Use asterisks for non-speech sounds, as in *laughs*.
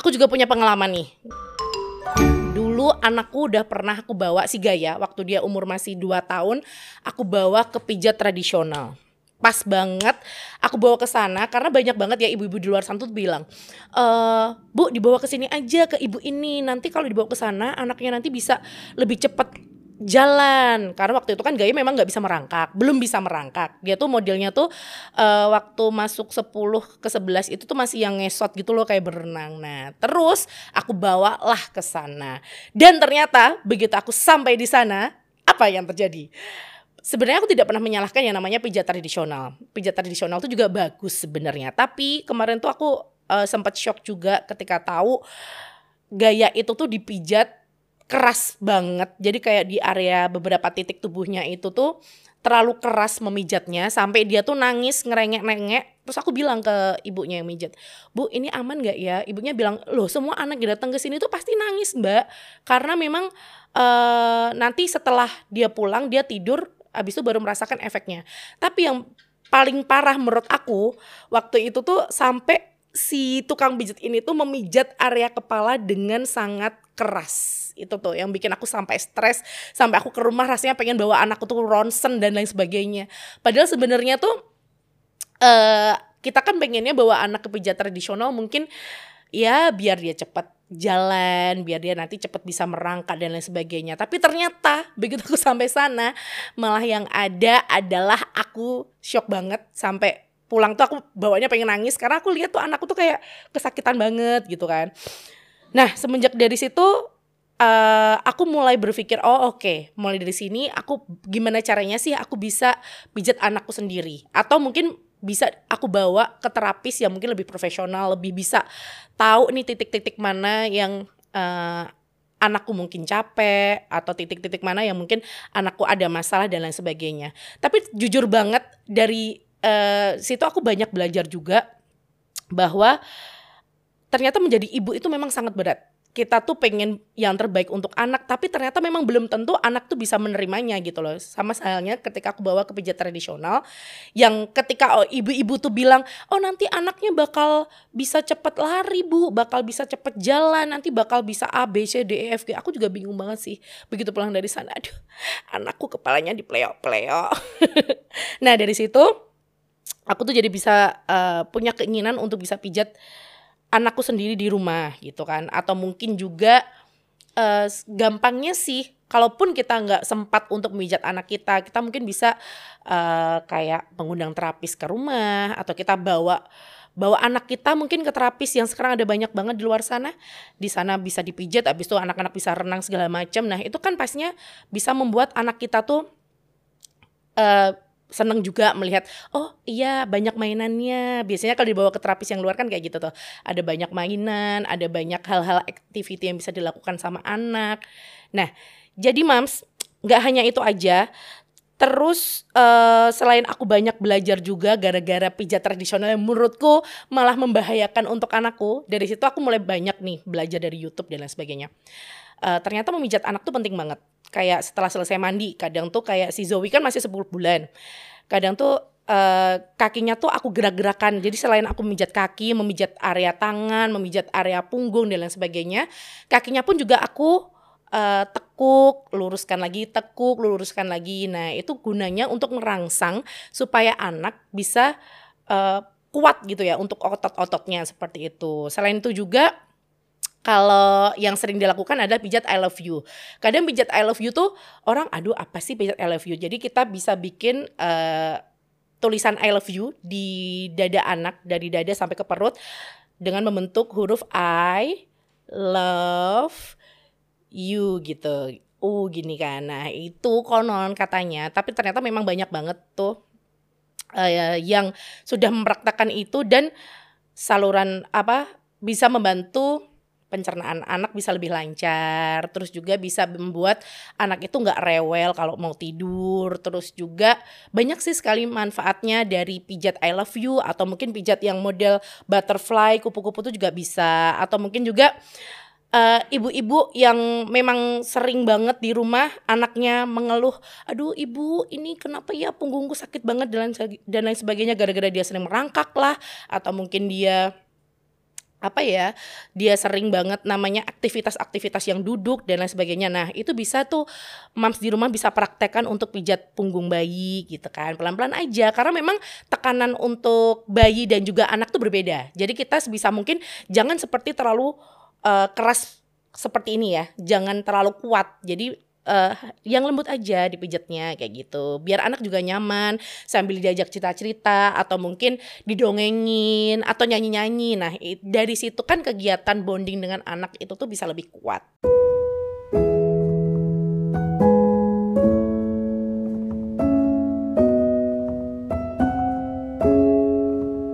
aku juga punya pengalaman nih. Dulu anakku udah pernah aku bawa si Gaya waktu dia umur masih 2 tahun, aku bawa ke pijat tradisional. Pas banget aku bawa ke sana karena banyak banget ya ibu-ibu di luar sana tuh bilang, e, "Bu, dibawa ke sini aja ke ibu ini. Nanti kalau dibawa ke sana anaknya nanti bisa lebih cepat jalan. Karena waktu itu kan Gaya memang nggak bisa merangkak belum bisa merangkak. Dia tuh modelnya tuh uh, waktu masuk 10 ke 11 itu tuh masih yang ngesot gitu loh kayak berenang. Nah terus aku bawalah ke sana. Dan ternyata begitu aku sampai di sana apa yang terjadi? Sebenarnya aku tidak pernah menyalahkan yang namanya pijat tradisional. Pijat tradisional itu juga bagus sebenarnya. Tapi kemarin tuh aku uh, sempat shock juga ketika tahu gaya itu tuh dipijat keras banget. Jadi kayak di area beberapa titik tubuhnya itu tuh terlalu keras memijatnya sampai dia tuh nangis ngerengek-nengek. Terus aku bilang ke ibunya yang mijat, "Bu, ini aman gak ya?" Ibunya bilang, "Loh, semua anak yang datang ke sini tuh pasti nangis, Mbak." Karena memang uh, nanti setelah dia pulang dia tidur habis itu baru merasakan efeknya. Tapi yang paling parah menurut aku waktu itu tuh sampai si tukang pijat ini tuh memijat area kepala dengan sangat keras. Itu tuh yang bikin aku sampai stres sampai aku ke rumah rasanya pengen bawa anakku tuh ronsen dan lain sebagainya. Padahal sebenarnya tuh uh, kita kan pengennya bawa anak ke pijat tradisional mungkin ya biar dia cepat jalan biar dia nanti cepat bisa merangkak dan lain sebagainya. Tapi ternyata begitu aku sampai sana malah yang ada adalah aku shock banget sampai pulang tuh aku bawanya pengen nangis karena aku lihat tuh anakku tuh kayak kesakitan banget gitu kan. Nah semenjak dari situ uh, aku mulai berpikir oh oke okay, mulai dari sini aku gimana caranya sih aku bisa pijat anakku sendiri? Atau mungkin bisa aku bawa ke terapis yang mungkin lebih profesional lebih bisa tahu nih titik-titik mana yang uh, anakku mungkin capek atau titik-titik mana yang mungkin anakku ada masalah dan lain sebagainya. Tapi jujur banget dari uh, situ aku banyak belajar juga bahwa ternyata menjadi ibu itu memang sangat berat. Kita tuh pengen yang terbaik untuk anak tapi ternyata memang belum tentu anak tuh bisa menerimanya gitu loh. Sama halnya ketika aku bawa ke pijat tradisional yang ketika oh, ibu-ibu tuh bilang oh nanti anaknya bakal bisa cepet lari bu bakal bisa cepet jalan nanti bakal bisa A B C D E F G. Aku juga bingung banget sih begitu pulang dari sana aduh anakku kepalanya di pleo-pleo *laughs* nah dari situ aku tuh jadi bisa uh, punya keinginan untuk bisa pijat anakku sendiri di rumah gitu kan. Atau mungkin juga uh, gampangnya sih kalaupun kita nggak sempat untuk memijat anak kita kita mungkin bisa uh, kayak mengundang terapis ke rumah atau kita bawa bawa anak kita mungkin ke terapis yang sekarang ada banyak banget di luar sana. Di sana bisa dipijat habis itu anak-anak bisa renang segala macam. Nah itu kan pastinya bisa membuat anak kita tuh uh, seneng juga melihat oh iya banyak mainannya biasanya kalau dibawa ke terapis yang luar kan kayak gitu tuh ada banyak mainan ada banyak hal-hal activity yang bisa dilakukan sama anak nah jadi mams nggak hanya itu aja Terus uh, selain aku banyak belajar juga gara-gara pijat tradisional yang menurutku malah membahayakan untuk anakku. Dari situ aku mulai banyak nih belajar dari YouTube dan lain sebagainya. Uh, ternyata memijat anak tuh penting banget kayak setelah selesai mandi kadang tuh kayak si Zoe kan masih 10 bulan. Kadang tuh uh, kakinya tuh aku gerak-gerakan. Jadi selain aku memijat kaki memijat area tangan memijat area punggung dan lain sebagainya kakinya pun juga aku uh, tekuk luruskan lagi tekuk luruskan lagi. Nah itu gunanya untuk merangsang supaya anak bisa uh, kuat gitu ya untuk otot-ototnya seperti itu. Selain itu juga kalau yang sering dilakukan adalah pijat I love you. Kadang pijat I love you tuh orang aduh apa sih pijat I love you. Jadi kita bisa bikin uh, tulisan I love you di dada anak dari dada sampai ke perut dengan membentuk huruf I love you gitu. Uh gini kan. Nah, itu konon katanya, tapi ternyata memang banyak banget tuh uh, yang sudah mempraktekkan itu dan saluran apa bisa membantu pencernaan anak bisa lebih lancar terus juga bisa membuat anak itu nggak rewel kalau mau tidur. Terus juga banyak sih sekali manfaatnya dari pijat I love you atau mungkin pijat yang model butterfly kupu-kupu itu juga bisa. Atau mungkin juga uh, ibu-ibu yang memang sering banget di rumah anaknya mengeluh, aduh ibu ini kenapa ya punggungku sakit banget dan lain sebagainya gara-gara dia sering merangkak lah atau mungkin dia apa ya dia sering banget namanya aktivitas-aktivitas yang duduk dan lain sebagainya. Nah itu bisa tuh mams di rumah bisa praktekkan untuk pijat punggung bayi gitu kan pelan-pelan aja. Karena memang tekanan untuk bayi dan juga anak tuh berbeda. Jadi kita sebisa mungkin jangan seperti terlalu uh, keras seperti ini ya. Jangan terlalu kuat. Jadi uh, yang lembut aja dipijatnya kayak gitu. Biar anak juga nyaman sambil diajak cerita-cerita atau mungkin didongengin atau nyanyi-nyanyi. Nah dari situ kan kegiatan bonding dengan anak itu tuh bisa lebih kuat